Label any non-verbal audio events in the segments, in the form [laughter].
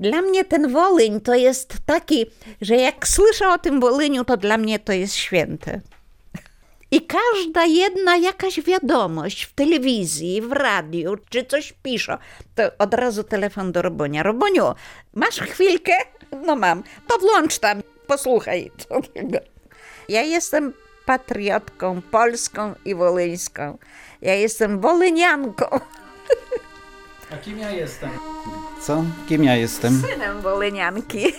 Dla mnie ten Wolyń to jest taki, że jak słyszę o tym Wolyniu, to dla mnie to jest święte. I każda jedna jakaś wiadomość w telewizji, w radiu, czy coś piszą, to od razu telefon do Robonia. Roboniu, masz chwilkę? No mam. To włącz tam, posłuchaj. [laughs] Ja jestem patriotką polską i wolyńską. Ja jestem wolynianką. A kim ja jestem? Co? Kim ja jestem? Synem wolynianki.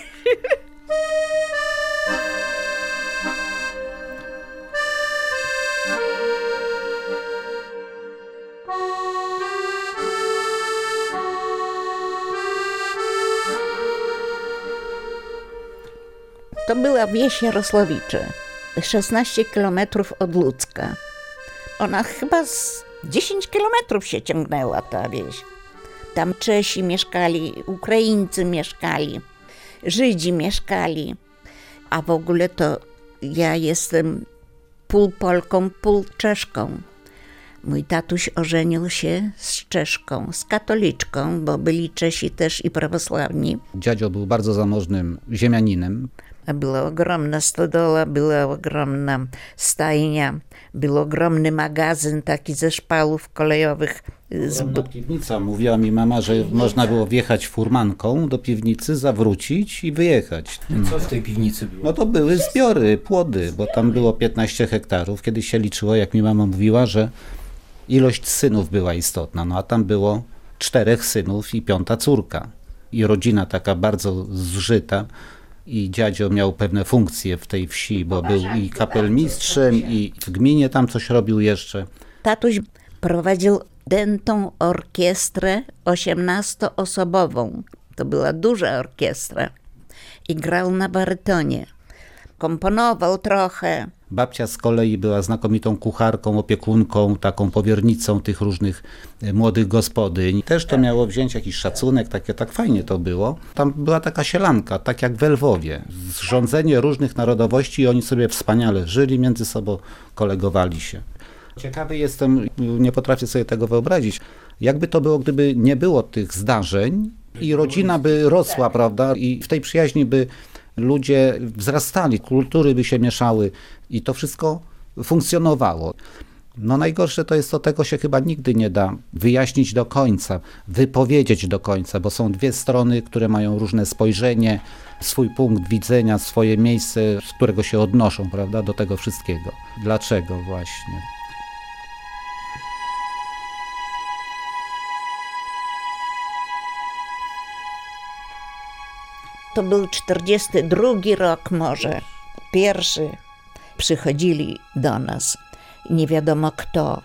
To była wieś Jarosławicze, 16 kilometrów od Ludzka. Ona chyba z 10 kilometrów się ciągnęła ta wieś. Tam Czesi mieszkali, Ukraińcy mieszkali, Żydzi mieszkali. A w ogóle to ja jestem pół Polką, pół Czeszką. Mój tatuś ożenił się z Czeszką, z katoliczką, bo byli Czesi też i prawosławni. Dziadzio był bardzo zamożnym ziemianinem. Była ogromna stodoła, była ogromna stajnia, był ogromny magazyn taki ze szpalów kolejowych. Z Ogromna piwnica. Mówiła mi mama, że można było wjechać furmanką do piwnicy, zawrócić i wyjechać. Co w tej piwnicy było? No to były zbiory, płody, bo tam było 15 hektarów. Kiedyś się liczyło, jak mi mama mówiła, że ilość synów była istotna. No a tam było czterech synów i piąta córka. I rodzina taka bardzo zżyta. I dziadzio miał pewne funkcje w tej wsi, bo był i kapelmistrzem, i w gminie tam coś robił jeszcze. Tatuś prowadził dętą orkiestrę 18-osobową. To była duża orkiestra. I grał na barytonie. Komponował trochę. Babcia z kolei była znakomitą kucharką, opiekunką, taką powiernicą tych różnych e, młodych gospodyń. Też to miało wziąć jakiś szacunek, takie, tak fajnie to było. Tam była taka sielanka, tak jak w Lwowie. Zrządzenie różnych narodowości i oni sobie wspaniale żyli między sobą, kolegowali się. Ciekawy jestem, nie potrafię sobie tego wyobrazić, jakby to było, gdyby nie było tych zdarzeń i rodzina by rosła, prawda, i w tej przyjaźni by ludzie wzrastali, kultury by się mieszały i to wszystko funkcjonowało. No najgorsze to jest to, tego się chyba nigdy nie da wyjaśnić do końca, wypowiedzieć do końca, bo są dwie strony, które mają różne spojrzenie, swój punkt widzenia, swoje miejsce, z którego się odnoszą, prawda, do tego wszystkiego. Dlaczego właśnie? To był 42 rok może. Pierwszy przychodzili do nas. Nie wiadomo kto.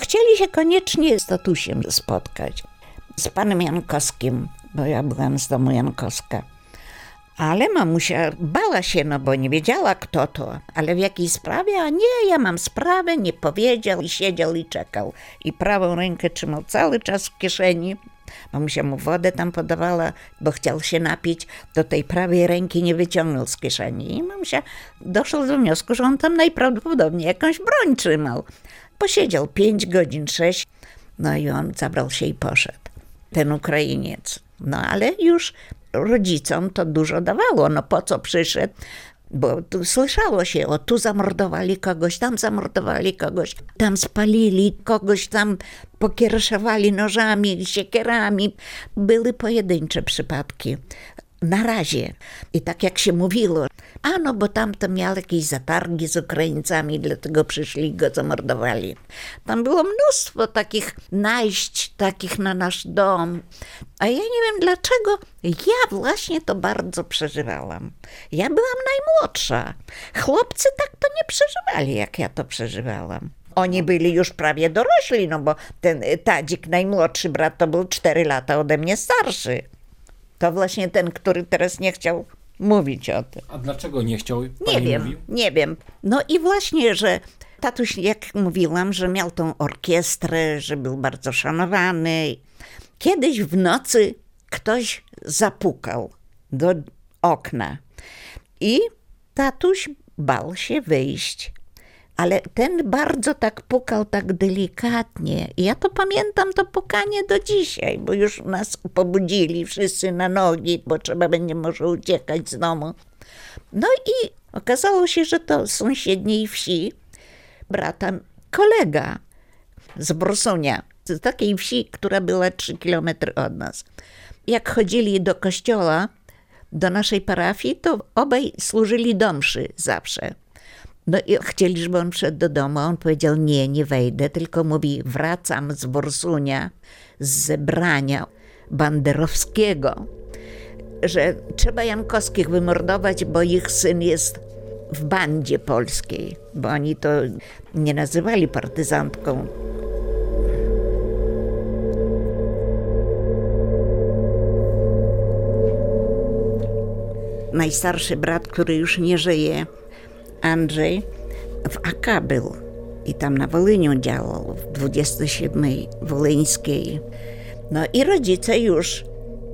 Chcieli się koniecznie z tatusiem spotkać. Z panem Jankowskim, bo ja byłam z domu Jankowska. Ale mamusia bała się, no bo nie wiedziała kto to. Ale w jakiej sprawie? A nie, ja mam sprawę, nie powiedział i siedział i czekał. I prawą rękę trzymał cały czas w kieszeni. Mamusia mu wodę tam podawała, bo chciał się napić, do tej prawej ręki nie wyciągnął z kieszeni. I mamusia doszła do wniosku, że on tam najprawdopodobniej jakąś broń trzymał. Posiedział pięć godzin, sześć, no i on zabrał się i poszedł. Ten Ukrainiec. No ale już rodzicom to dużo dawało. No po co przyszedł? Bo tu słyszało się, o tu zamordowali kogoś, tam zamordowali kogoś, tam spalili kogoś, tam pokiereszowali nożami, siekierami. Były pojedyncze przypadki. Na razie. I tak jak się mówiło, a no bo tamto miał jakieś zatargi z Ukraińcami, dlatego przyszli i go zamordowali. Tam było mnóstwo takich najść, takich na nasz dom. A ja nie wiem dlaczego, ja właśnie to bardzo przeżywałam. Ja byłam najmłodsza. Chłopcy tak to nie przeżywali, jak ja to przeżywałam. Oni byli już prawie dorośli, no bo ten Tadzik, najmłodszy brat, to był 4 lata ode mnie starszy. To właśnie ten, który teraz nie chciał mówić o tym. A dlaczego nie chciał? Nie wiem, mówił? nie wiem. No i właśnie, że tatuś, jak mówiłam, że miał tą orkiestrę, że był bardzo szanowany. Kiedyś w nocy ktoś zapukał do okna i tatuś bał się wyjść. Ale ten bardzo tak pukał tak delikatnie. I ja to pamiętam, to pukanie do dzisiaj, bo już nas pobudzili wszyscy na nogi, bo trzeba będzie może uciekać z domu. No i okazało się, że to z sąsiedniej wsi brata kolega z Borsunia, z takiej wsi, która była 3 kilometry od nas. Jak chodzili do kościoła, do naszej parafii, to obaj służyli do mszy zawsze. No i chcieli, żeby on wszedł do domu, on powiedział, nie, nie wejdę, tylko mówi, wracam z Borsunia, z zebrania banderowskiego, że trzeba Jankowskich wymordować, bo ich syn jest w bandzie polskiej, bo oni to nie nazywali partyzantką. Najstarszy brat, który już nie żyje, Andrzej, w AK był i tam na Wolyniu działał, w 27 Wolyńskiej. No i rodzice już,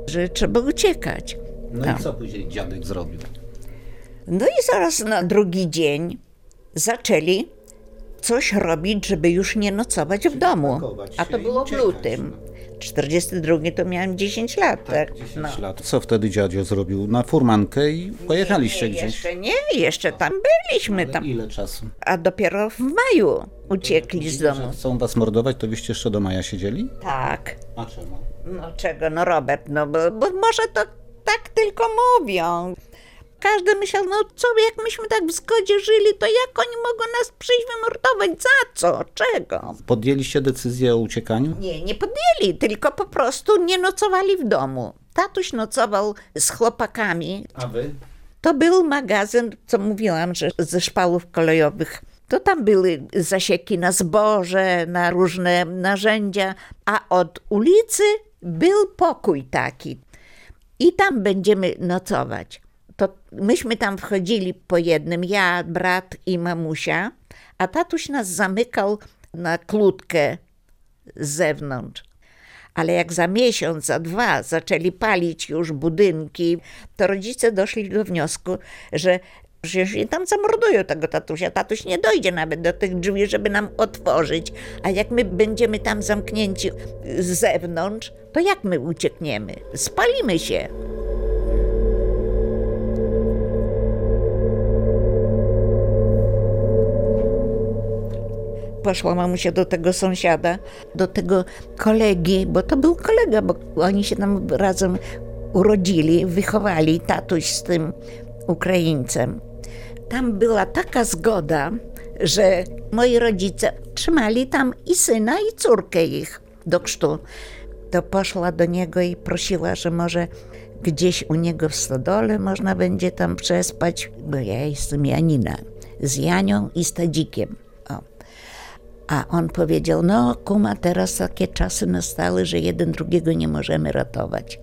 że trzeba uciekać. No i co później dziadek zrobił? No i zaraz na drugi dzień zaczęli coś robić, żeby już nie nocować w domu. A to było w lutym. 42 to miałem 10 lat, tak? 10 lat. Co wtedy dziadzio zrobił? Na furmankę i pojechaliście nie, gdzieś. Jeszcze nie, jeszcze tam byliśmy tam. Ile czasu? A dopiero w maju uciekli z domu. Że chcą was mordować, to byście jeszcze do maja siedzieli? Tak. A czemu? No czego, no Robert, no bo, bo może to tak tylko mówią. Każdy myślał, no co, jak myśmy tak w zgodzie żyli, to jak oni mogą nas przyjść wymordować? Za co? Czego? Podjęliście decyzję o uciekaniu? Nie, nie podjęli, tylko po prostu nie nocowali w domu. Tatuś nocował z chłopakami. A wy? To był magazyn, co mówiłam, że ze szpalów kolejowych. To tam były zasieki na zboże, na różne narzędzia, a od ulicy był pokój taki. I tam będziemy nocować. To myśmy tam wchodzili po jednym, ja, brat i mamusia, a tatuś nas zamykał na klutkę z zewnątrz. Ale jak za miesiąc, za dwa zaczęli palić już budynki, to rodzice doszli do wniosku, że przecież tam zamordują tego tatusia. Tatuś nie dojdzie nawet do tych drzwi, żeby nam otworzyć. A jak my będziemy tam zamknięci z zewnątrz, to jak my uciekniemy? Spalimy się. Poszła mamusia do tego sąsiada, do tego kolegi, bo to był kolega, bo oni się tam razem urodzili, wychowali, tatuś z tym Ukraińcem. Tam była taka zgoda, że moi rodzice trzymali tam i syna, i córkę ich do chrztu. To poszła do niego i prosiła, że może gdzieś u niego w stodole można będzie tam przespać, bo ja jestem Janina, z Janią i z Tadzikiem. A on powiedział, no kuma, teraz takie czasy nastały, że jeden drugiego nie możemy ratować.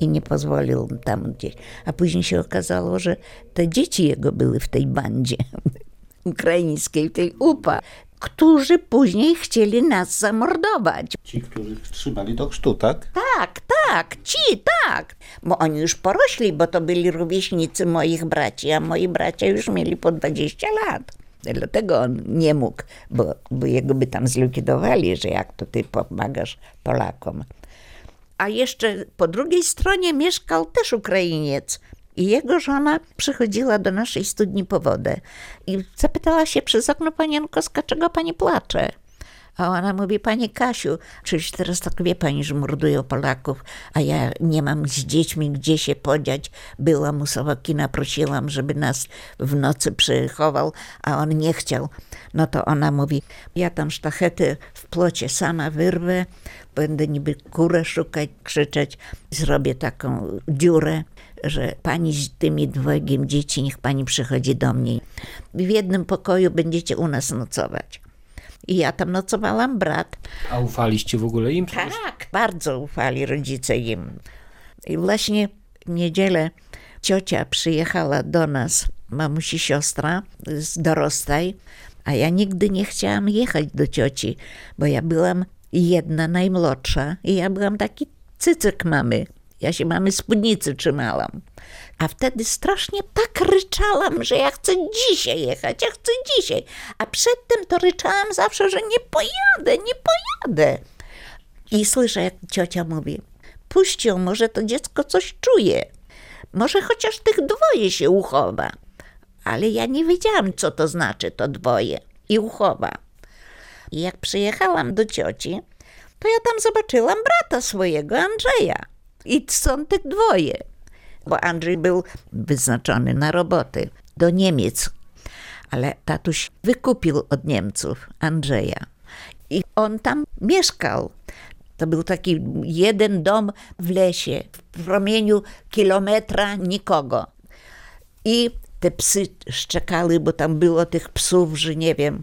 I nie pozwolił tam gdzieś. A później się okazało, że te dzieci jego były w tej bandzie [laughs] ukraińskiej, tej UPA, którzy później chcieli nas zamordować. Ci, których trzymali do chrztu, tak? Tak, tak, ci, tak. Bo oni już porośli, bo to byli rówieśnicy moich braci, a moi bracia już mieli po 20 lat. Dlatego on nie mógł, bo, bo jego by tam zlikwidowali, że jak to ty pomagasz Polakom. A jeszcze po drugiej stronie mieszkał też Ukrainiec. I jego żona przychodziła do naszej studni po wodę i zapytała się przez okno pani Jankowska, czego pani płacze. A ona mówi, pani Kasiu, przecież teraz tak wie pani, że mordują Polaków, a ja nie mam z dziećmi gdzie się podziać. Byłam u Sowokina, prosiłam, żeby nas w nocy przychował, a on nie chciał. No to ona mówi, ja tam sztachety w plocie sama wyrwę, będę niby kurę szukać, krzyczeć, zrobię taką dziurę, że pani z tymi dwojgiem dzieci, niech pani przychodzi do mnie. W jednym pokoju będziecie u nas nocować. I ja tam nocowałam, brat. A ufaliście w ogóle im? Przecież Tak, bardzo ufali rodzice im. I właśnie w niedzielę ciocia przyjechała do nas, mamusi siostra z Dorostaj, a ja nigdy nie chciałam jechać do cioci, bo ja byłam jedna najmłodsza i ja byłam taki cycyk mamy. Ja się mamy spódnicy trzymałam. A wtedy strasznie tak ryczałam, że ja chcę dzisiaj jechać, ja chcę dzisiaj. A przedtem to ryczałam zawsze, że nie pojadę, nie pojadę. I słyszę, jak ciocia mówi, puść ją, może to dziecko coś czuje. Może chociaż tych dwoje się uchowa. Ale ja nie wiedziałam, co to znaczy to dwoje i uchowa. I jak przyjechałam do cioci, to ja tam zobaczyłam brata swojego, Andrzeja. I są tych dwoje. Bo Andrzej był wyznaczony na roboty do Niemiec. Ale tatuś wykupił od Niemców Andrzeja. I on tam mieszkał. To był taki jeden dom w lesie, w promieniu kilometra nikogo. I te psy szczekały, bo tam było tych psów, że nie wiem.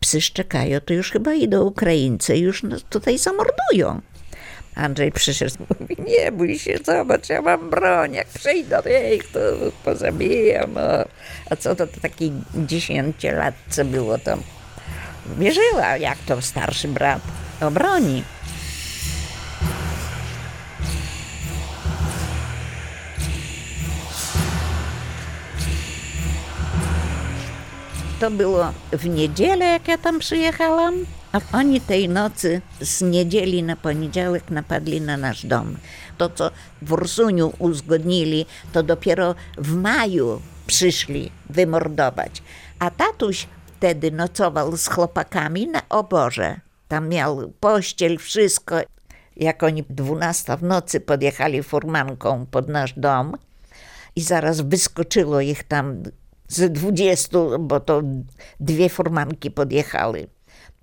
Psy szczekają, to już chyba idą Ukraińcy, już nas tutaj zamordują. Andrzej przyszedł, [laughs] mówi, nie bój się, zobacz, ja mam broń, jak przyjdą, ej, to pozabijam. O. A co to, to taki dziesięciolatce było tam. Wierzyła, jak to starszy brat obroni. To było w niedzielę, jak ja tam przyjechałam, a oni tej nocy z niedzieli na poniedziałek napadli na nasz dom. To, co w Ursuniu uzgodnili, to dopiero w maju przyszli wymordować. A tatuś wtedy nocował z chłopakami na oborze. Tam miał pościel, wszystko. Jak oni 12 w nocy podjechali furmanką pod nasz dom i zaraz wyskoczyło ich tam z 20, bo to dwie furmanki podjechały.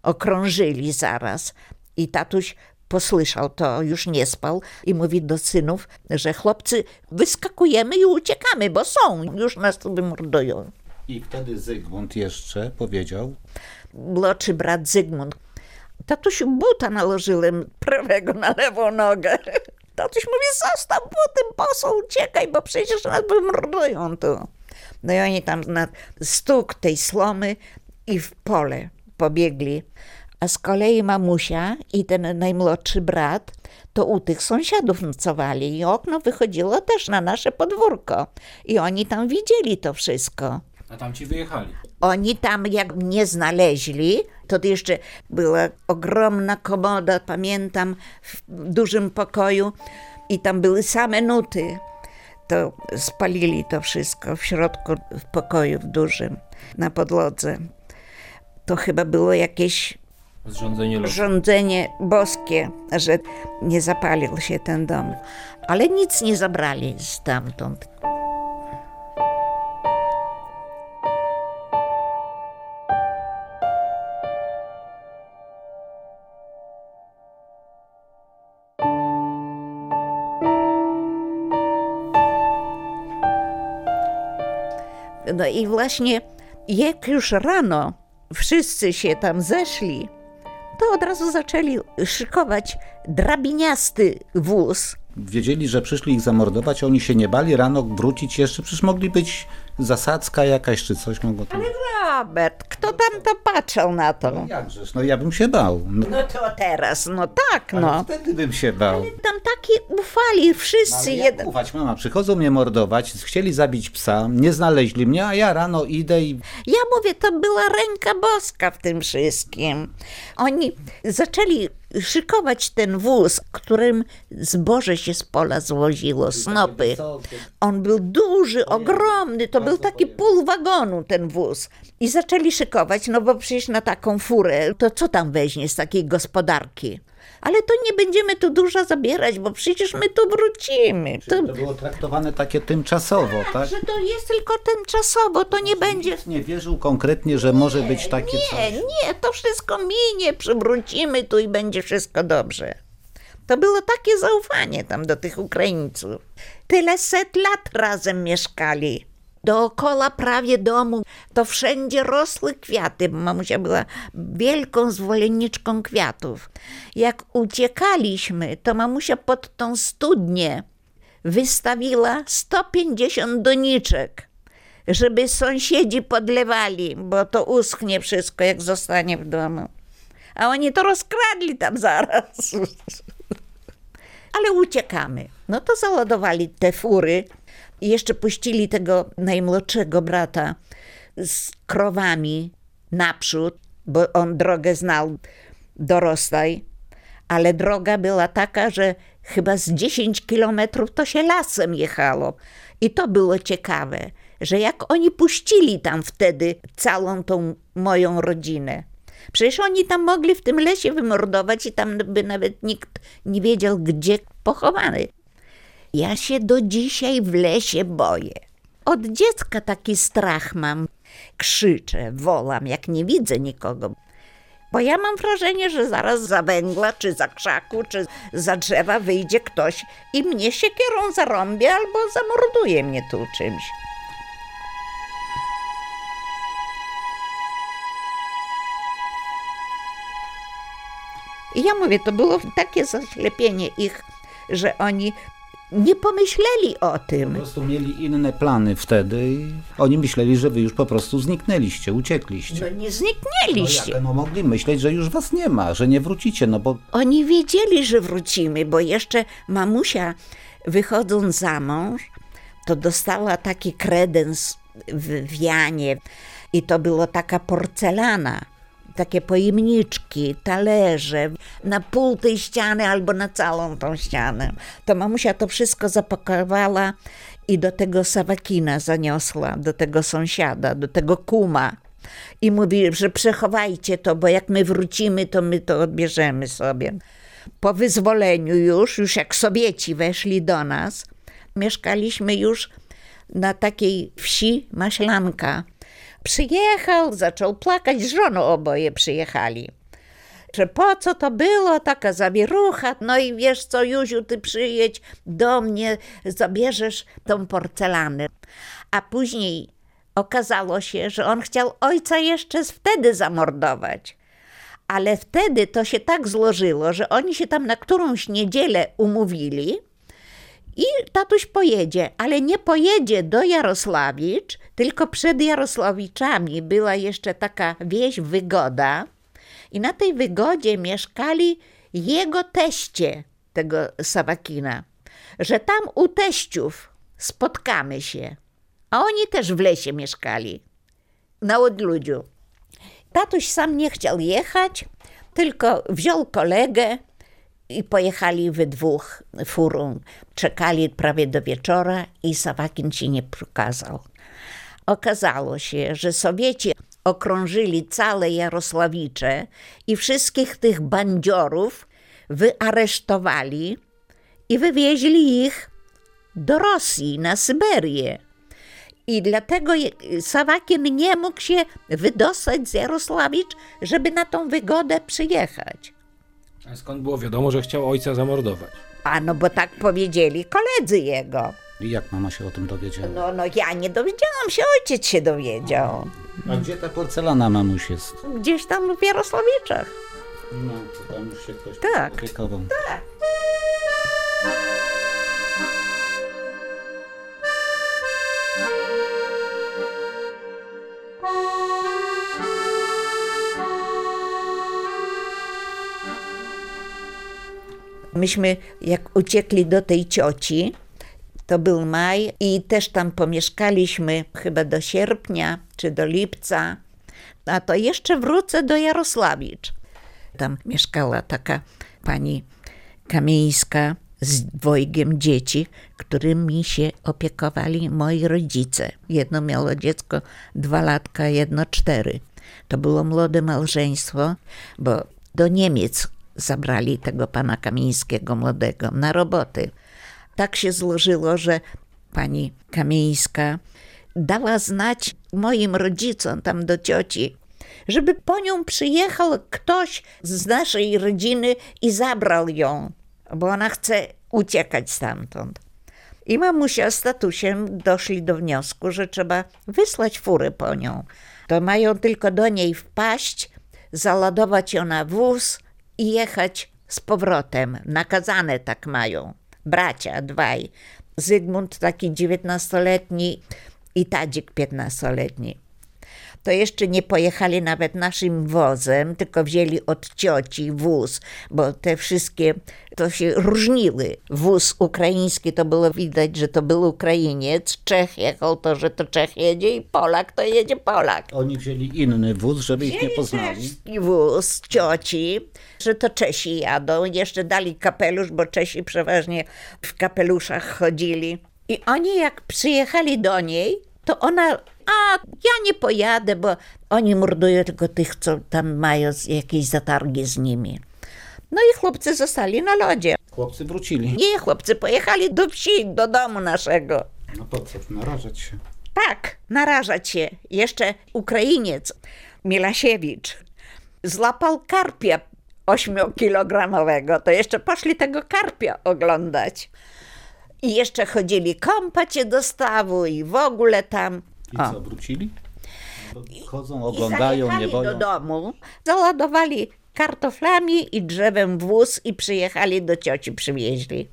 Okrążyli zaraz i tatuś posłyszał to, już nie spał i mówi do synów, że chłopcy wyskakujemy i uciekamy, bo są, już nas tu wymordują. I wtedy Zygmunt jeszcze powiedział, Młodszy brat Zygmunt. Tatusiu buta nałożyłem prawego na lewą nogę. [laughs] Tatuś mówi, zostaw buty, poseł, uciekaj, bo przecież nas wymordują tu. No i oni tam na stuk tej slomy i w pole pobiegli. A z kolei mamusia i ten najmłodszy brat to u tych sąsiadów nocowali i okno wychodziło też na nasze podwórko. I oni tam widzieli to wszystko. A tam ci wyjechali. Oni tam jak mnie znaleźli, to jeszcze była ogromna komoda, pamiętam, w dużym pokoju i tam były same nuty. To spalili to wszystko w środku w pokoju w dużym, na podłodze. To chyba było jakieś Zrządzenie boskie, że nie zapalił się ten dom. Ale nic nie zabrali stamtąd. No i właśnie jak już rano wszyscy się tam zeszli, to od razu zaczęli szykować drabiniasty wóz. wiedzieli, że przyszli ich zamordować, a oni się nie bali rano wrócić jeszcze, przecież mogli być zasadzka jakaś czy coś mogło tu... Robert, kto tam to patrzył na to? Jakżeż, no ja bym się bał. No, No to teraz, no tak, ale no. wtedy bym się bał. Tam taki ufali wszyscy. Ale jak ufać, mama, przychodzą mnie mordować, chcieli zabić psa, nie znaleźli mnie, a ja rano idę i Ja mówię, to była ręka boska w tym wszystkim. Oni zaczęli szykować ten wóz, którym zboże się z pola zwoziło, snopy. On był duży, ogromny, to był taki pół wagonu ten wóz. I zaczęli szykować, no bo przecież na taką furę, to co tam weźmie z takiej gospodarki? Ale to nie będziemy tu dużo zabierać, bo przecież my tu wrócimy. To, to było traktowane takie tymczasowo, tak? że to jest tylko tymczasowo, to nie będzie Nie wierzył konkretnie, że może być takie Nie, coś. nie, to wszystko minie, przywrócimy tu i będzie wszystko dobrze. To było takie zaufanie tam do tych Ukraińców. Tyle set lat razem mieszkali. Dookoła prawie domu to wszędzie rosły kwiaty, mamusia była wielką zwolenniczką kwiatów. Jak uciekaliśmy, to mamusia pod tą studnię wystawiła 150 doniczek żeby sąsiedzi podlewali, bo to uschnie wszystko, jak zostanie w domu. A oni to rozkradli tam zaraz. [laughs] ale uciekamy. No to załadowali te fury i jeszcze puścili tego najmłodszego brata z krowami naprzód, bo on drogę znał dorostaj, ale droga była taka, że chyba z 10 kilometrów to się lasem jechało. I to było ciekawe, że jak oni puścili tam wtedy całą tą moją rodzinę. Przecież oni tam mogli w tym lesie wymordować i tam by nawet nikt nie wiedział, gdzie pochowany. Ja się do dzisiaj w lesie boję. Od dziecka taki strach mam. Krzyczę, wołam, jak nie widzę nikogo. Bo ja mam wrażenie, że zaraz za węgla, czy za krzaku, czy za drzewa wyjdzie ktoś i mnie siekierą zarąbie albo zamorduje mnie tu czymś. I ja mówię, to było takie zaślepienie ich, że oni nie pomyśleli o Po tym. prostu mieli inne plany wtedy i oni myśleli, że wy już po prostu zniknęliście, uciekliście. No nie No zniknęliście. jak? No mogli myśleć, że już was nie ma, że nie wrócicie, no bo Oni wiedzieli, że wrócimy, bo jeszcze mamusia, wychodząc za mąż, to dostała taki kredens w wianie i to było taka porcelana, takie pojemniczki, talerze, na pół tej ściany albo na całą tą ścianę. To mamusia to wszystko zapakowała i do tego Sawakina zaniosła, do tego sąsiada, do tego kuma. I mówi, że przechowajcie to, bo jak my wrócimy, to my to odbierzemy sobie. Po wyzwoleniu już, już jak Sowieci weszli do nas, mieszkaliśmy już na takiej wsi Maślanka. Przyjechał, zaczął płakać, z żoną oboje przyjechali. Że po co to było, taka zawierucha, no i wiesz co, Józiu, ty przyjedź do mnie, zabierzesz tą porcelanę. A później okazało się, że on chciał ojca jeszcze wtedy zamordować. Ale wtedy to się tak złożyło, że oni się tam na którąś niedzielę umówili i tatuś pojedzie, ale nie pojedzie do Jarosławicz, tylko przed Jarosławiczami była jeszcze taka wieś Wygoda i na tej Wygodzie mieszkali jego teście, tego Sawakina, że tam u teściów spotkamy się. A oni też w lesie mieszkali, na odludziu. Tatuś sam nie chciał jechać, tylko wziął kolegę i pojechali we dwóch furą. Czekali prawie do wieczora i Sawakin się nie pokazał. Okazało się, że Sowieci okrążyli całe Jarosławicze i wszystkich tych bandziorów wyaresztowali i wywieźli ich do Rosji, na Syberię. I dlatego Sawakin nie mógł się wydostać z Jarosławicz, żeby na tą wygodę przyjechać. A skąd było wiadomo, że chciał ojca zamordować? A no bo tak powiedzieli koledzy jego. I jak mama się o tym dowiedziała? No, no ja nie dowiedziałam się, ojciec się dowiedział. A gdzie ta porcelana mamuś jest? Gdzieś tam w Jarosławiczach. No, to tam już się ktoś Tak. opiekował. Myśmy, jak uciekli do tej cioci, to był maj i też tam pomieszkaliśmy chyba do sierpnia czy do lipca, a to jeszcze wrócę do Jarosławicz. Tam mieszkała taka pani Kamieńska z dwojgiem dzieci, którymi się opiekowali moi rodzice. Jedno miało dziecko dwa latka, jedno cztery. To było młode małżeństwo, bo do Niemiec zabrali tego pana Kamieńskiego młodego na roboty. Tak się złożyło, że pani Kamieńska dała znać moim rodzicom, tam do cioci, żeby po nią przyjechał ktoś z naszej rodziny i zabrał ją, bo ona chce uciekać stamtąd. I mamusia z tatusiem doszli do wniosku, że trzeba wysłać furę po nią. To mają tylko do niej wpaść, załadować ją na wóz i jechać z powrotem. Nakazane tak mają. Bracia dwaj. Zygmunt taki dziewiętnastoletni i Tadzik piętnastoletni. To jeszcze nie pojechali nawet naszym wozem, tylko wzięli od cioci wóz, bo te wszystkie to się różniły. Wóz ukraiński to było widać, że to był Ukrainiec, Czech jechał to, że to Czech jedzie i Polak to jedzie Polak. Oni wzięli inny wóz, żeby ich nie poznali. Wóz cioci, że to Czesi jadą. Jeszcze dali kapelusz, bo Czesi przeważnie w kapeluszach chodzili. I oni jak przyjechali do niej, to ona, a ja nie pojadę, bo oni mordują tylko tych, co tam mają jakieś zatargi z nimi. No i chłopcy zostali na lodzie. Chłopcy wrócili. Nie, chłopcy pojechali do wsi, do domu naszego. No po co narażać się? Tak, narażać się. Jeszcze Ukrainiec, Milasiewicz, złapał karpia ośmiokilogramowego. To jeszcze poszli tego karpia oglądać. I jeszcze chodzili kąpać się do stawu i w ogóle tam. I O. co, wrócili? Chodzą, I oglądają, nie zajechali boją. do domu, załadowali kartoflami i drzewem wóz i przyjechali do cioci, przywieźli.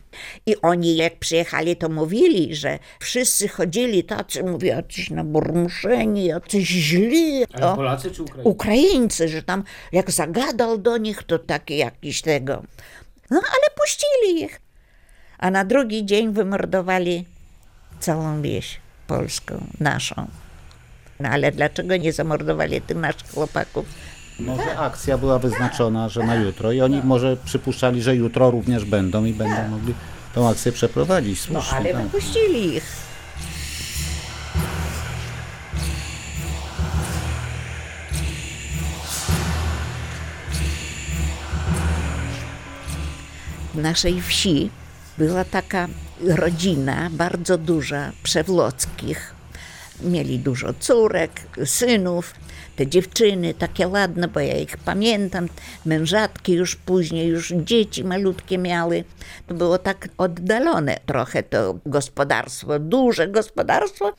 I oni jak przyjechali, to mówili, że wszyscy chodzili tacy, mówię, jacyś naburmuszeni, jacyś źli. O, Polacy czy Ukraińcy? Ukraińcy, że tam jak zagadał do nich, to taki jakiś tego. No ale puścili ich. A na drugi dzień wymordowali całą wieś polską, naszą. No ale dlaczego nie zamordowali tych naszych chłopaków? Może akcja była wyznaczona, że na jutro i oni może przypuszczali, że jutro również będą i będą mogli tą akcję przeprowadzić. No Słusznie, ale tak. wypuścili ich. W naszej wsi była taka rodzina bardzo duża Przewlockich. Mieli dużo córek, synów. Te dziewczyny takie ładne, bo ja ich pamiętam. Mężatki już później, już dzieci malutkie miały. To było tak oddalone trochę to gospodarstwo, duże gospodarstwo.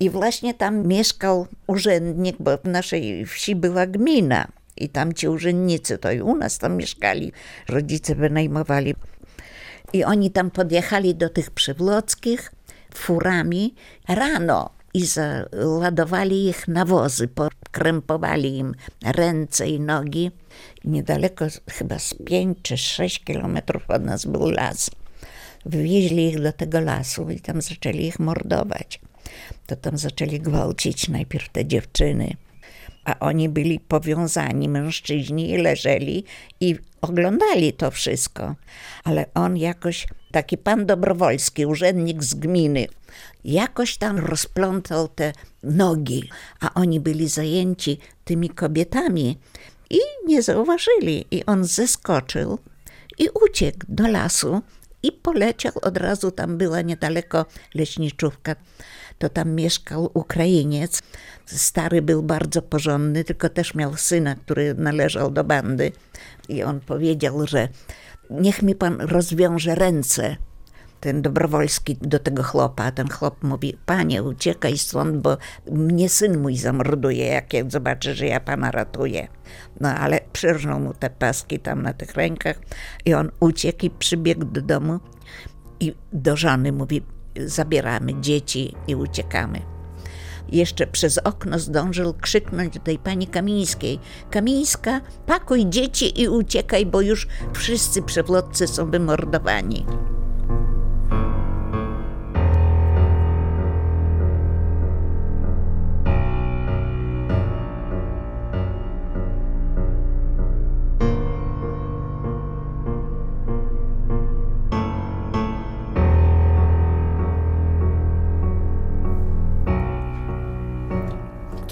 I właśnie tam mieszkał urzędnik, bo w naszej wsi była gmina. I tam ci urzędnicy to i u nas tam mieszkali. Rodzice wynajmowali i oni tam podjechali do tych przywlockich furami rano i załadowali ich na wozy, pokrępowali im ręce i nogi. Niedaleko, chyba z 5 czy 6 kilometrów od nas był las. Wywieźli ich do tego lasu i tam zaczęli ich mordować. To tam zaczęli gwałcić najpierw te dziewczyny, a oni byli powiązani, mężczyźni, leżeli i oglądali to wszystko. Ale on jakoś, taki pan Dobrowolski, urzędnik z gminy, jakoś tam rozplątał te nogi, a oni byli zajęci tymi kobietami i nie zauważyli. I on zeskoczył i uciekł do lasu i poleciał od razu, tam była niedaleko leśniczówka, to tam mieszkał Ukrainiec. Stary był bardzo porządny, tylko też miał syna, który należał do bandy. I on powiedział, że niech mi pan rozwiąże ręce. Ten Dobrowolski do tego chłopa, ten chłop mówi, panie uciekaj stąd, bo mnie syn mój zamorduje, jak ja zobaczy, że ja pana ratuję. No ale przyrżnął mu te paski tam na tych rękach i on uciekł i przybiegł do domu i do żony mówi, zabieramy dzieci i uciekamy. Jeszcze przez okno zdążył krzyknąć do tej pani Kamińskiej: Kamińska, pakuj dzieci i uciekaj, bo już wszyscy przewlotcy są wymordowani.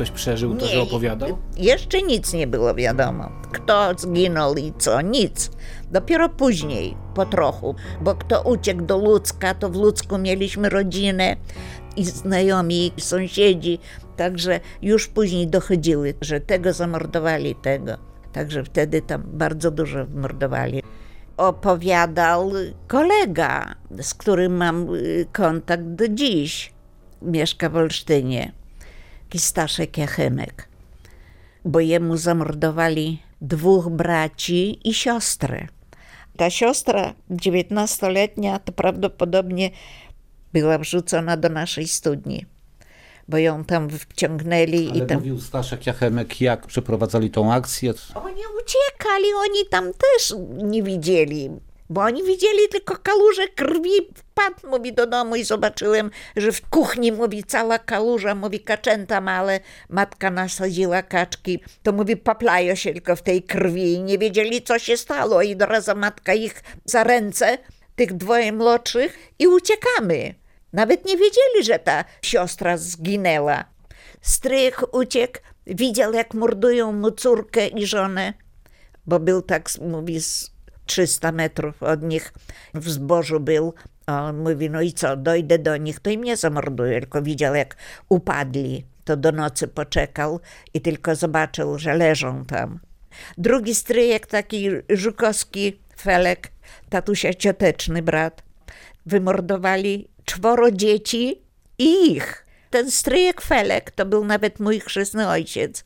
Ktoś przeżył to, że opowiadał? Jeszcze nic nie było wiadomo. Kto zginął i co, nic. Dopiero później, po trochu, bo kto uciekł do Ludzka, to w Ludzku mieliśmy rodzinę i znajomi, i sąsiedzi, także już później dochodziły, że tego zamordowali, tego. Także wtedy tam bardzo dużo mordowali. Opowiadał kolega, z którym mam y, kontakt do dziś. Mieszka w Olsztynie. Taki Staszek Jachymek bo jemu zamordowali dwóch braci i siostrę. Ta siostra, dziewiętnastoletnia, to prawdopodobnie była wrzucona do naszej studni, bo ją tam wciągnęli Ale i tam... mówił Staszek Jachemek, jak przeprowadzali tą akcję. Oni uciekali, oni tam też nie widzieli. Bo oni widzieli tylko kałużę krwi. Wpadł, mówi, do domu i zobaczyłem, że w kuchni, mówi, cała kałuża, mówi, kaczęta male. Matka nasadziła kaczki. To mówi, paplają się tylko w tej krwi i nie wiedzieli, co się stało. I do razu matka ich za ręce, tych dwoje młodszych i uciekamy. Nawet nie wiedzieli, że ta siostra zginęła. Strych uciekł, widział, jak mordują mu córkę i żonę bo był tak, mówi, 300 metrów od nich w zbożu był. On mówi, no i co, dojdę do nich, to i mnie zamorduję. Tylko widział, jak upadli. To do nocy poczekał i tylko zobaczył, że leżą tam. Drugi stryjek, taki żukowski Felek, tatusia cioteczny brat, wymordowali czworo dzieci i ich. Ten stryjek Felek to był nawet mój chrzestny ojciec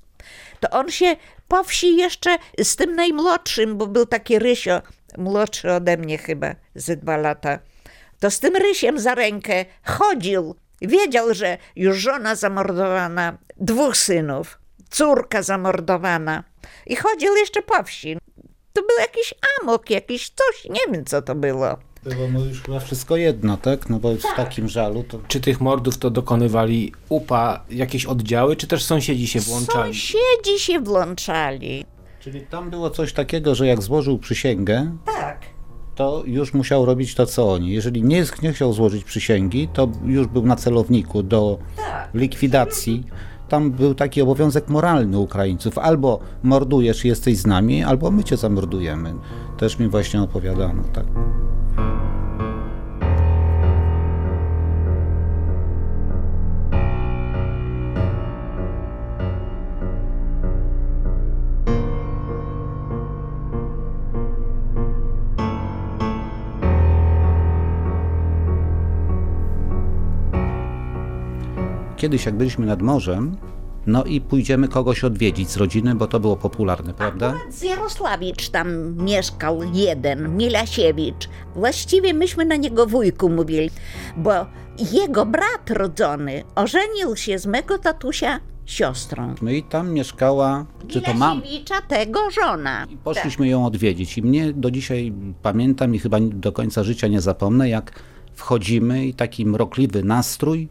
to on się po wsi jeszcze z tym najmłodszym, bo był taki Rysio, młodszy ode mnie chyba, ze dwa lata, to z tym Rysiem za rękę chodził. Wiedział, że już żona zamordowana, dwóch synów, córka zamordowana i chodził jeszcze po wsi. To był jakiś amok, jakiś coś, nie wiem co to było. Było mu już chyba wszystko jedno, tak? No bo w takim żalu to... Czy tych mordów to dokonywali UPA jakieś oddziały, czy też sąsiedzi się włączali? Sąsiedzi się włączali. Czyli tam było coś takiego, że jak złożył przysięgę, Tak. to już musiał robić to, co oni. Jeżeli nie, nie chciał złożyć przysięgi, to już był na celowniku do likwidacji. Tam był taki obowiązek moralny Ukraińców. Albo mordujesz i jesteś z nami, albo my cię zamordujemy. Też mi właśnie opowiadano, tak. Kiedyś, jak byliśmy nad morzem, no i pójdziemy kogoś odwiedzić z rodziny, bo to było popularne, prawda? Z Jarosławicz tam mieszkał jeden, Milasiewicz. Właściwie myśmy na niego wujku mówili, bo jego brat rodzony ożenił się z mego tatusia siostrą. No i tam mieszkała, czy to mam, Milasiewicza tego żona. I poszliśmy ją odwiedzić. I mnie do dzisiaj pamiętam i chyba do końca życia nie zapomnę, jak wchodzimy i taki mrokliwy nastrój.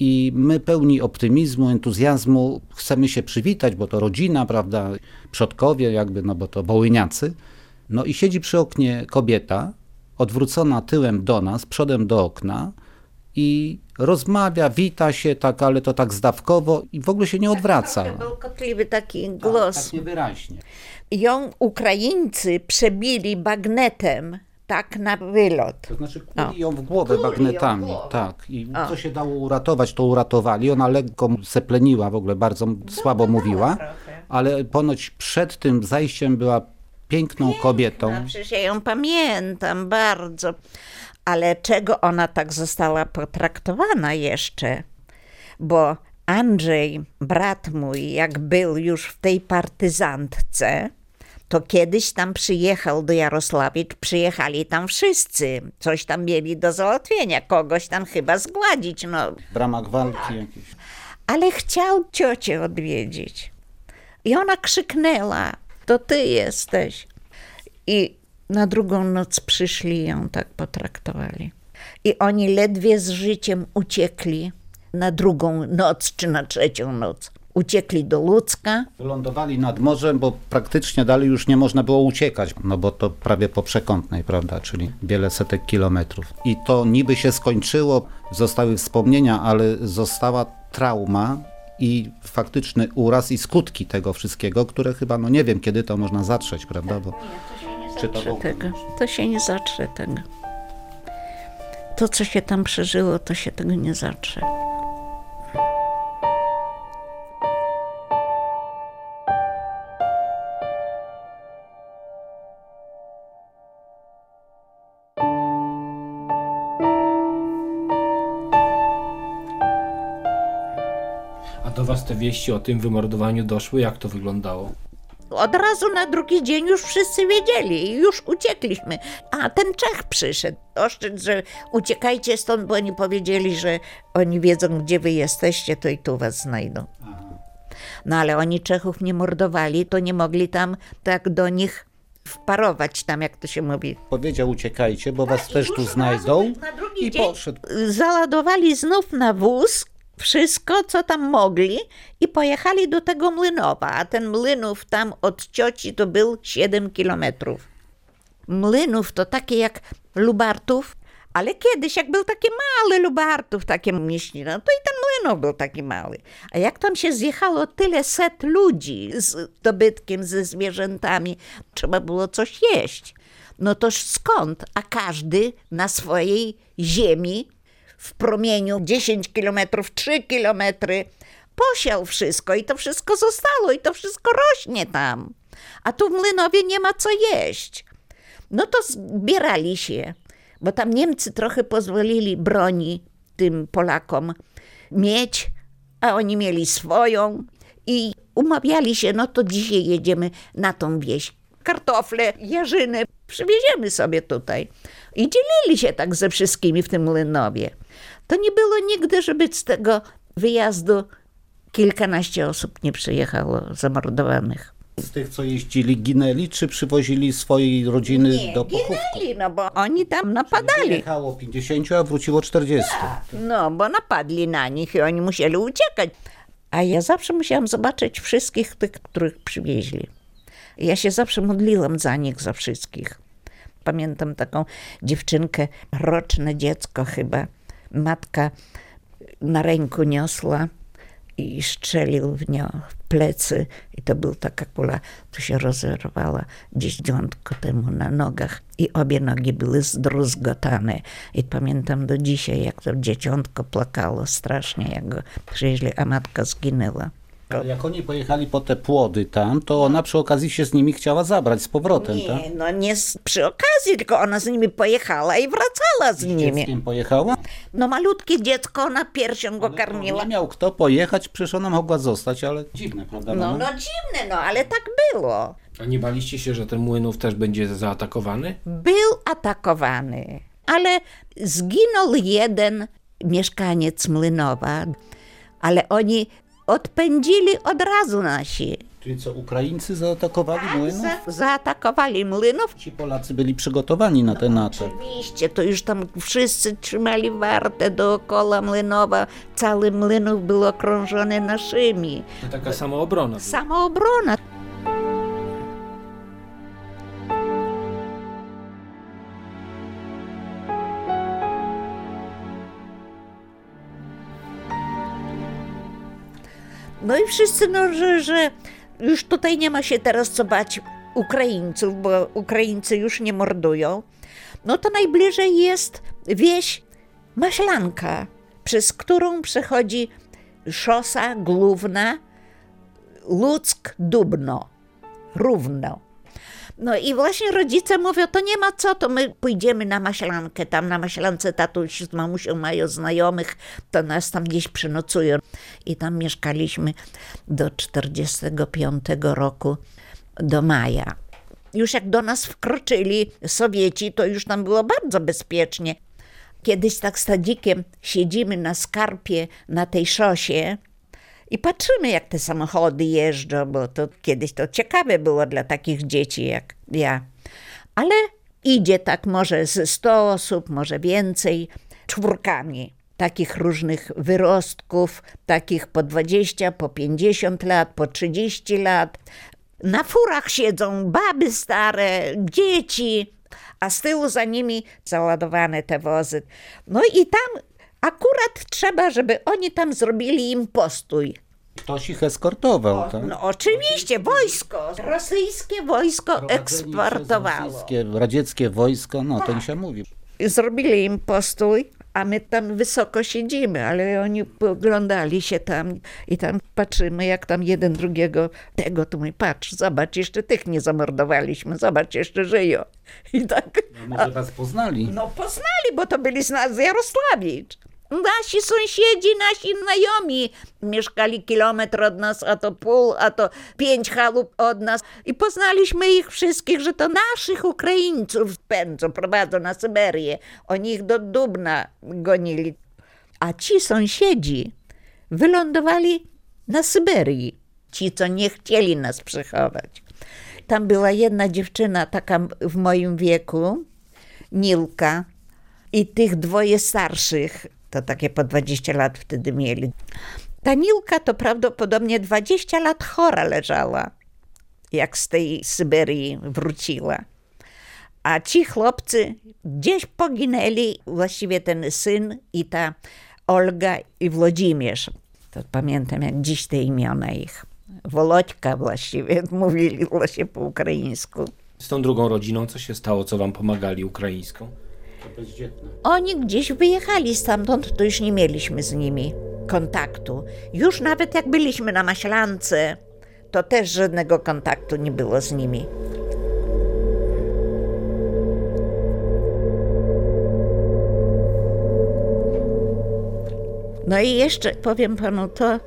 I my pełni optymizmu, entuzjazmu chcemy się przywitać, bo to rodzina, prawda, przodkowie jakby, no bo to wołyniacy. No i siedzi przy oknie kobieta, odwrócona tyłem do nas, przodem do okna i rozmawia, wita się tak, ale to tak zdawkowo i w ogóle się nie odwraca. Bełkotliwy taki Tak, głos. tak niewyraźnie. Ją Ukraińcy przebili bagnetem, tak na wylot. To znaczy kuli ją w głowę Kuli bagnetami, głowę. tak. I O. co się dało uratować, to uratowali. Ona lekko sepleniła, w ogóle bardzo słabo mówiła, ale ponoć przed tym zajściem była piękną kobietą. No, przecież ja ją pamiętam bardzo. Ale czego ona tak została potraktowana jeszcze? Bo Andrzej, brat mój, jak był już w tej partyzantce, to kiedyś tam przyjechał do Jarosławicz, przyjechali tam wszyscy. Coś tam mieli do załatwienia, kogoś tam chyba zgładzić, no. W ramach walki jakiejś. Ale chciał ciocię odwiedzić. I ona krzyknęła, to ty jesteś. I na drugą noc przyszli i ją tak potraktowali. I oni ledwie z życiem uciekli na drugą noc czy na trzecią noc. Uciekli do Ludzka. Wylądowali nad morzem, bo praktycznie dalej już nie można było uciekać, no bo to prawie po przekątnej, prawda, czyli wiele setek kilometrów. I to niby się skończyło, zostały wspomnienia, ale została trauma i faktyczny uraz i skutki tego wszystkiego, które chyba, no nie wiem, kiedy to można zatrzeć, prawda, bo czy to Zatrze ogóle tego. To się nie zatrze tego. To, co się tam przeżyło, to się tego nie zatrze. Te wieści o tym wymordowaniu doszły? Jak to wyglądało? Od razu na drugi dzień już wszyscy wiedzieli i już uciekliśmy. A ten Czech przyszedł. Oszczędź, że uciekajcie stąd, bo oni powiedzieli, że oni wiedzą, gdzie wy jesteście, to i tu was znajdą. No ale oni Czechów nie mordowali, to nie mogli tam tak do nich wparować, tam jak to się mówi. Powiedział uciekajcie, bo was też już tu znajdą na drugi i dzień poszedł. Załadowali znów na wóz wszystko, co tam mogli i pojechali do tego Młynowa, a ten Młynów tam od cioci to był 7 kilometrów. Młynów to takie jak Lubartów, ale kiedyś jak był taki mały Lubartów, takie mieścina, to i ten Młynów był taki mały. A jak tam się zjechało tyle set ludzi z dobytkiem, ze zwierzętami, trzeba było coś jeść. No toż skąd? A każdy na swojej ziemi w promieniu 10 kilometrów, 3 kilometry posiał wszystko i to wszystko zostało i to wszystko rośnie tam. A tu w Młynowie nie ma co jeść. No to zbierali się, bo tam Niemcy trochę pozwolili broni tym Polakom mieć, a oni mieli swoją i umawiali się, no to dzisiaj jedziemy na tą wieś. Kartofle, jarzyny przywieziemy sobie tutaj. I dzielili się tak ze wszystkimi w tym Młynowie. To nie było nigdy, żeby z tego wyjazdu kilkanaście osób nie przyjechało zamordowanych. Z tych, co jeździli, ginęli, czy przywozili swojej rodziny do pochówku? ginęli, no bo oni tam napadali. Jechało 50, a wróciło 40. No, bo napadli na nich i oni musieli uciekać. A ja zawsze musiałam zobaczyć wszystkich tych, których przywieźli. Ja się zawsze modliłam za nich, za wszystkich. Pamiętam taką dziewczynkę, roczne dziecko chyba. Matka na ręku niosła i strzelił w nią w plecy. I to był taka kula, to się rozerwała gdzieś dziątko temu na nogach. I obie nogi były zdruzgotane. I pamiętam do dzisiaj, jak to dzieciątko plakało strasznie, jak go przywieźli, a matka zginęła. Ale jak oni pojechali po te płody tam, to ona przy okazji się z nimi chciała zabrać z powrotem, tak? Nie, no nie z, przy okazji, tylko ona z nimi pojechała i wracała z nimi. Dzieckiem pojechała? No malutkie dziecko, ona piersią go Ale karmiła. Nie miał kto pojechać, przecież ona mogła zostać, ale dziwne, prawda? No, mama? no dziwne, no, ale tak było. A nie baliście się, że ten Młynów też będzie zaatakowany? Był atakowany, ale zginął jeden mieszkaniec Młynowa, ale oni odpędzili od razu nasi. Czyli co, Ukraińcy zaatakowali młynów? Za, zaatakowali Młynów. Ci Polacy byli przygotowani na ten atak. Oczywiście, to już tam wszyscy trzymali wartę dookoła Młynowa. Cały Młynów był okrążony naszymi. To taka samoobrona. była. Samoobrona. No i wszyscy, no, że, że już tutaj nie ma się teraz co bać Ukraińców, bo Ukraińcy już nie mordują. No to najbliżej jest wieś Maślanka, przez którą przechodzi szosa główna Luck-Dubno, równo. No i właśnie rodzice mówią, to nie ma co, to my pójdziemy na maślankę, tam na maślance tatuś z mamusią mają znajomych, to nas tam gdzieś przynocują. I tam mieszkaliśmy do 45 roku, do maja. Już jak do nas wkroczyli Sowieci, to już tam było bardzo bezpiecznie. Kiedyś tak z Tadzikiem siedzimy na skarpie na tej szosie i patrzymy, jak te samochody jeżdżą, bo to kiedyś to ciekawe było dla takich dzieci jak ja. Ale idzie tak może ze 100 osób, może więcej, czwórkami takich różnych wyrostków, takich po 20, po 50 lat, po 30 lat. Na furach siedzą baby stare, dzieci, a z tyłu za nimi załadowane te wozy. No i tam akurat trzeba, żeby oni tam zrobili im postój. Ktoś ich eskortował, tak? No oczywiście, wojsko, rosyjskie wojsko eksportowało. rosyjskie, radzieckie wojsko, no to się mówi. Zrobili im postój, a my tam wysoko siedzimy, ale oni poglądali się tam i tam patrzymy, jak tam jeden drugiego, tego tu my patrz, zobacz, jeszcze tych nie zamordowaliśmy, zobacz, jeszcze żyją. I tak, No, może was poznali. no poznali, bo to byli z nas z Jarosławicz. Nasi sąsiedzi, nasi znajomi mieszkali kilometr od nas, a to pół, a to pięć chalup od nas. I poznaliśmy ich wszystkich, że to naszych Ukraińców pędzą, prowadzą na Syberię. Oni ich do Dubna gonili. A ci sąsiedzi wylądowali na Syberii. Ci, co nie chcieli nas przechować. Tam była jedna dziewczyna, taka w moim wieku, Nilka, i tych dwoje starszych, to takie po 20 lat wtedy mieli. Ta Nilka to prawdopodobnie 20 lat chora leżała, jak z tej Syberii wróciła. A ci chłopcy gdzieś poginęli, właściwie ten syn i ta Olga i Włodzimierz. To pamiętam jak dziś te imiona ich. Wolodьka właściwie, mówili się po ukraińsku. Z tą drugą rodziną co się stało, co wam pomagali ukraińską? Oni gdzieś wyjechali stamtąd, to już nie mieliśmy z nimi kontaktu. Już nawet jak byliśmy na Maślance, to też żadnego kontaktu nie było z nimi. No i jeszcze powiem panu to,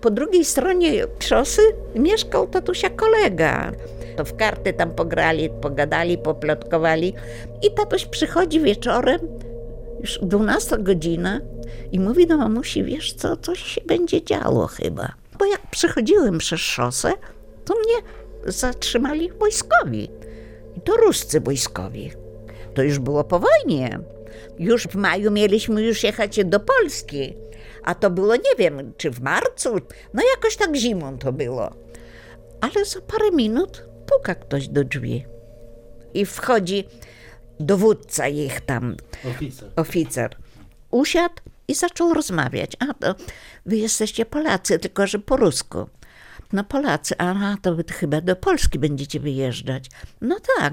po drugiej stronie szosy mieszkał tatusia kolega. To w karty tam pograli, pogadali, poplotkowali i tatuś przychodzi wieczorem, już 12 godzina i mówi do mamusi, wiesz co, coś się będzie działo chyba. Bo jak przychodziłem przez szosę, to mnie zatrzymali wojskowi. I to ruscy wojskowi. To już było po wojnie. Już w maju mieliśmy już jechać do Polski. A to było, nie wiem, czy w marcu, no jakoś tak zimą to było. Ale za parę minut puka ktoś do drzwi. I wchodzi dowódca ich tam, Oficer. oficer. Usiadł i zaczął rozmawiać. A to wy jesteście Polacy, tylko że po rusku. No Polacy, a to wy chyba do Polski będziecie wyjeżdżać. No tak,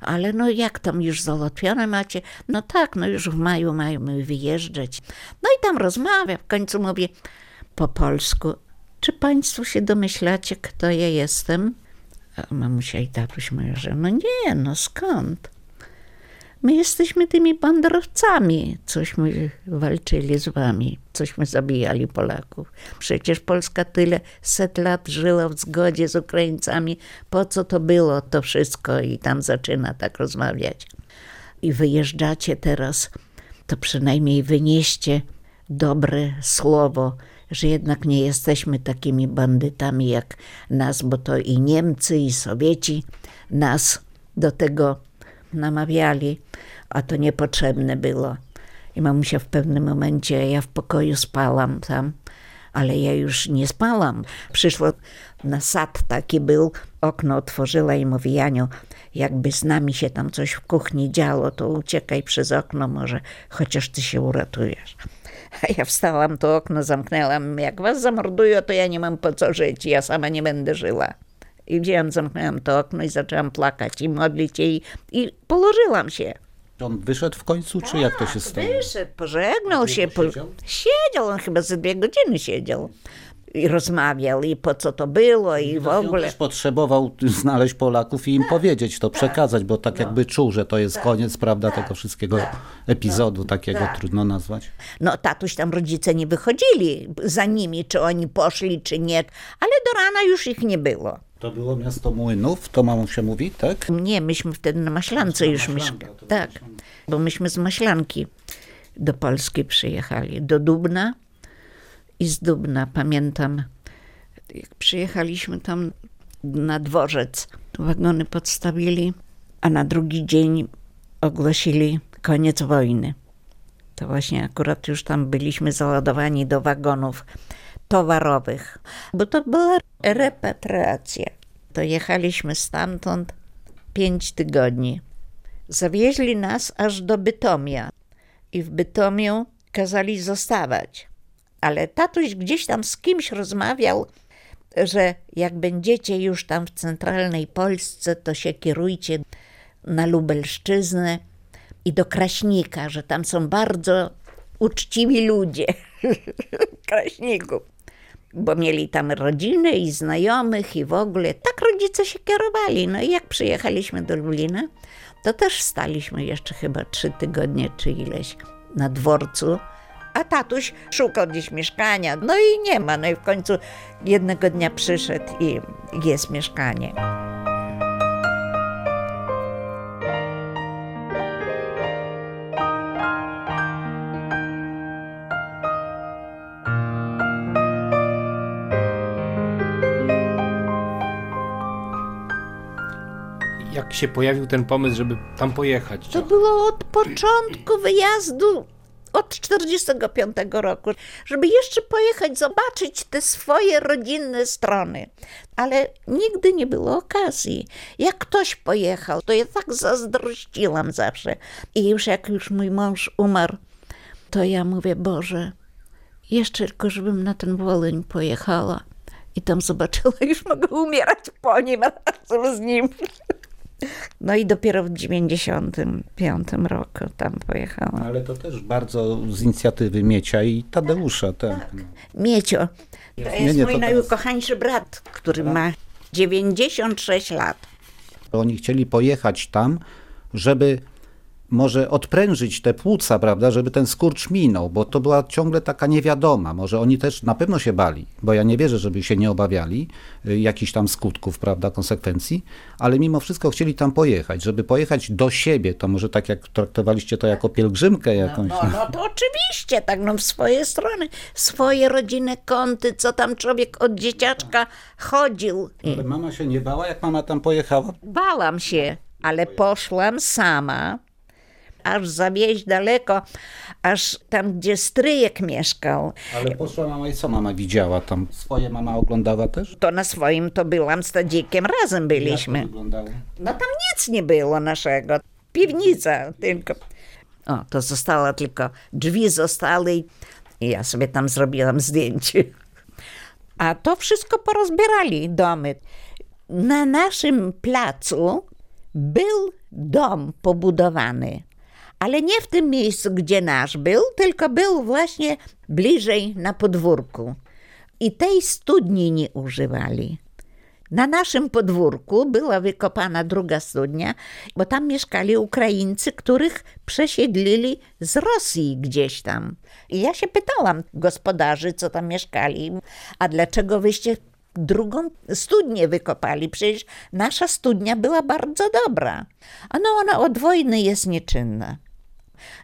ale no jak tam już załatwione macie? No tak, no już w maju mamy wyjeżdżać. No i tam rozmawia, w końcu mówi po polsku. Czy państwo się domyślacie, kto ja jestem? Mamusia i tatuś mówią, że no nie, no skąd? My jesteśmy tymi banderowcami, cośmy walczyli z wami, cośmy zabijali Polaków. Przecież Polska tyle set lat żyła w zgodzie z Ukraińcami. Po co to było to wszystko? I tam zaczyna tak rozmawiać. I wyjeżdżacie teraz, to przynajmniej wynieście dobre słowo, że jednak nie jesteśmy takimi bandytami jak nas, bo to i Niemcy, i Sowieci nas do tego namawiali, a to niepotrzebne było. I mamusia w pewnym momencie, ja w pokoju spałam tam, ale ja już nie spałam. Przyszło na sad taki był, okno otworzyła i mówi, Janiu, jakby z nami się tam coś w kuchni działo, to uciekaj przez okno, może chociaż ty się uratujesz. A ja wstałam, to okno zamknęłam. Jak was zamordują, to ja nie mam po co żyć, ja sama nie będę żyła. I wzięłam, zamknęłam to okno i zaczęłam plakać i modlić się i, i położyłam się. On wyszedł w końcu, czy jak to się stało? Wyszedł, pożegnał się. Po... Siedział, on chyba ze dwie godziny siedział. I rozmawiał, i po co to było, i w ogóle. też potrzebował znaleźć Polaków i im powiedzieć to, przekazać, bo tak jakby czuł, że to jest koniec, prawda, tego wszystkiego epizodu, takiego trudno nazwać. No, tatuś tam rodzice nie wychodzili za nimi, czy oni poszli, czy nie, ale do rana już ich nie było. To było miasto Młynów, to mamą się mówi, tak? Nie, myśmy wtedy na Maślance już mieszkali. Tak, bo myśmy z Maślanki do Polski przyjechali, do Dubna i z Dubna pamiętam, jak przyjechaliśmy tam na dworzec, wagony podstawili, a na drugi dzień ogłosili koniec wojny. To właśnie akurat już tam byliśmy załadowani do wagonów towarowych, bo to była repatriacja. To jechaliśmy stamtąd pięć tygodni. Zawieźli nas aż do Bytomia i w Bytomiu kazali zostawać. Ale tatuś gdzieś tam z kimś rozmawiał, że jak będziecie już tam w centralnej Polsce, to się kierujcie na Lubelszczyznę i do Kraśnika, że tam są bardzo uczciwi ludzie. Kraśników. Bo mieli tam rodziny i znajomych i w ogóle. Tak rodzice się kierowali. No i jak przyjechaliśmy do Lublina, to też staliśmy jeszcze chyba trzy tygodnie czy ileś na dworcu A tatuś szukał gdzieś mieszkania, no i nie ma. No i w końcu jednego dnia przyszedł i jest mieszkanie. Jak się pojawił ten pomysł, żeby tam pojechać? To było od początku wyjazdu, od 45 roku, żeby jeszcze pojechać, zobaczyć te swoje rodzinne strony. Ale nigdy nie było okazji. Jak ktoś pojechał, to ja tak zazdrościłam zawsze. I już jak już mój mąż umarł, to ja mówię, Boże, jeszcze tylko żebym na ten Wołyń pojechała i tam zobaczyła, [laughs] już mogę umierać po nim razem z nim. No i dopiero w 95 roku tam pojechałam. Ale to też bardzo z inicjatywy Miecia i Tadeusza. Tak. Miecio, to Nie, jest nie, mój to teraz- najukochańszy brat, który ma 96 lat. Oni chcieli pojechać tam, żeby może odprężyć te płuca, prawda, żeby ten skurcz minął, bo to była ciągle taka niewiadoma. Może oni też na pewno się bali, bo ja nie wierzę, żeby się nie obawiali y, jakichś tam skutków, prawda, konsekwencji, ale mimo wszystko chcieli tam pojechać, żeby pojechać do siebie, to może tak jak traktowaliście to jako pielgrzymkę jakąś. No, no to oczywiście, tak no w swoje strony, swoje rodzinne kąty, co tam człowiek od dzieciaczka chodził. Ale mama się nie bała, jak mama tam pojechała? bałam się, ale poszłam sama, aż zawieźć daleko, aż tam, gdzie stryjek mieszkał. Ale poszła mama i co mama widziała tam? Swoje mama oglądała też? To na swoim to byłam z Tadzikiem, razem byliśmy. Jak to wyglądało? No tam nic nie było naszego. Piwnica tylko. O, to zostało tylko, drzwi zostały i ja sobie tam zrobiłam zdjęcie. A to wszystko porozbierali domy. Na naszym placu był dom pobudowany. Ale nie w tym miejscu, gdzie nasz był, tylko był właśnie bliżej na podwórku. I tej studni nie używali. Na naszym podwórku była wykopana druga studnia, bo tam mieszkali Ukraińcy, których przesiedlili z Rosji gdzieś tam. I ja się pytałam gospodarzy, co tam mieszkali, a dlaczego wyście drugą studnię wykopali? Przecież nasza studnia była bardzo dobra. A no ona od wojny jest nieczynna.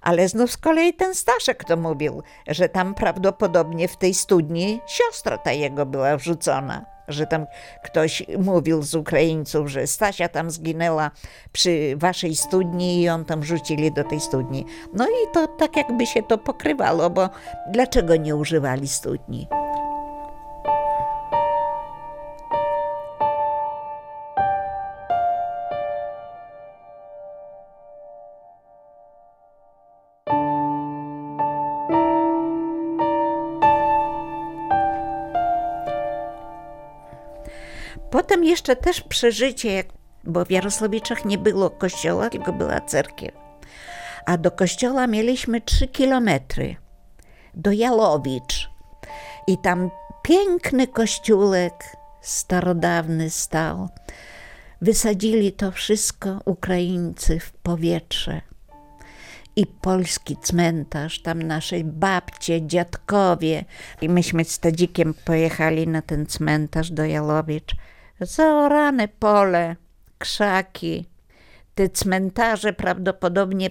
Ale znów z kolei ten Staszek to mówił, że tam prawdopodobnie w tej studni siostra ta jego była wrzucona. Że tam ktoś mówił z Ukraińców, że Stasia tam zginęła przy waszej studni i ją tam rzucili do tej studni. No i to tak jakby się to pokrywało, bo dlaczego nie używali studni? Potem jeszcze też przeżycie, bo w Jarosławiczach nie było kościoła, tylko była cerkiew. A do kościoła mieliśmy trzy kilometry. Do Jalowicz. I tam piękny kościółek starodawny stał. Wysadzili to wszystko Ukraińcy w powietrze. I polski cmentarz, tam naszej babcie, dziadkowie. I myśmy z Tadzikiem pojechali na ten cmentarz do Jalowicz. Zaorane pole, krzaki. Te cmentarze prawdopodobnie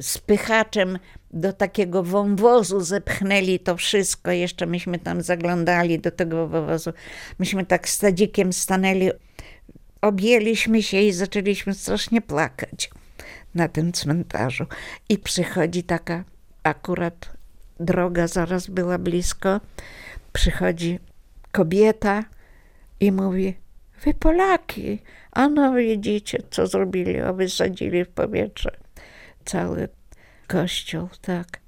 spychaczem do takiego wąwozu zepchnęli to wszystko. Jeszcze myśmy tam zaglądali do tego wąwozu. Myśmy tak z stanęli, objęliśmy się i zaczęliśmy strasznie plakać na tym cmentarzu. I przychodzi taka akurat droga zaraz była blisko. Przychodzi kobieta i mówi: Wy Polaki, a no widzicie, co zrobili, a wysadzili w powietrze cały kościół, tak.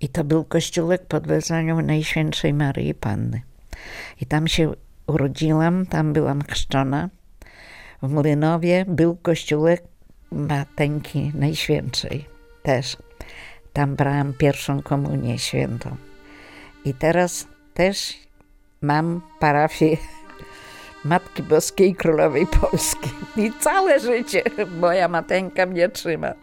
I to był kościółek pod wezwaniem Najświętszej Maryi Panny. I tam się urodziłam, tam byłam chrzczona. W Młynowie był kościółek Mateńki Najświętszej też. Tam brałam pierwszą komunię świętą. I teraz też mam parafię Matki Boskiej Królowej Polski. I całe życie moja mateńka mnie trzyma.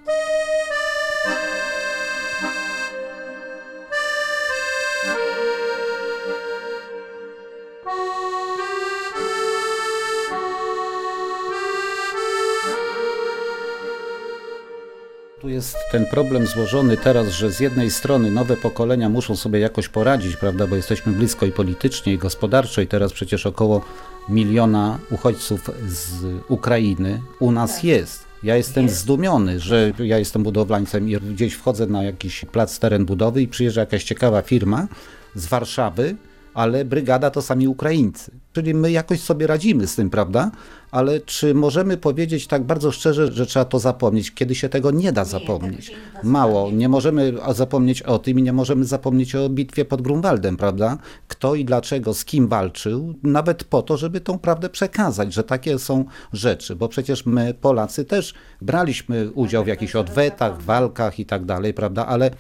Jest ten problem złożony teraz, że z jednej strony nowe pokolenia muszą sobie jakoś poradzić, prawda, bo jesteśmy blisko i politycznie, i gospodarczo, i teraz przecież około miliona uchodźców z Ukrainy u nas jest. Ja jestem zdumiony, że ja jestem budowlańcem i gdzieś wchodzę na jakiś plac, teren budowy i przyjeżdża jakaś ciekawa firma z Warszawy, ale brygada to sami Ukraińcy. Czyli my jakoś sobie radzimy z tym, prawda? Ale czy możemy powiedzieć tak bardzo szczerze, że trzeba to zapomnieć, kiedy się tego nie da zapomnieć? Mało. Nie możemy zapomnieć o tym i nie możemy zapomnieć o bitwie pod Grunwaldem, prawda? Kto i dlaczego, z kim walczył, nawet po to, żeby tą prawdę przekazać, że takie są rzeczy, bo przecież my, Polacy, też braliśmy udział w jakichś odwetach, walkach i tak dalej, prawda? Ale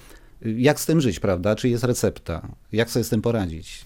jak z tym żyć, prawda? Czy jest recepta? Jak sobie z tym poradzić?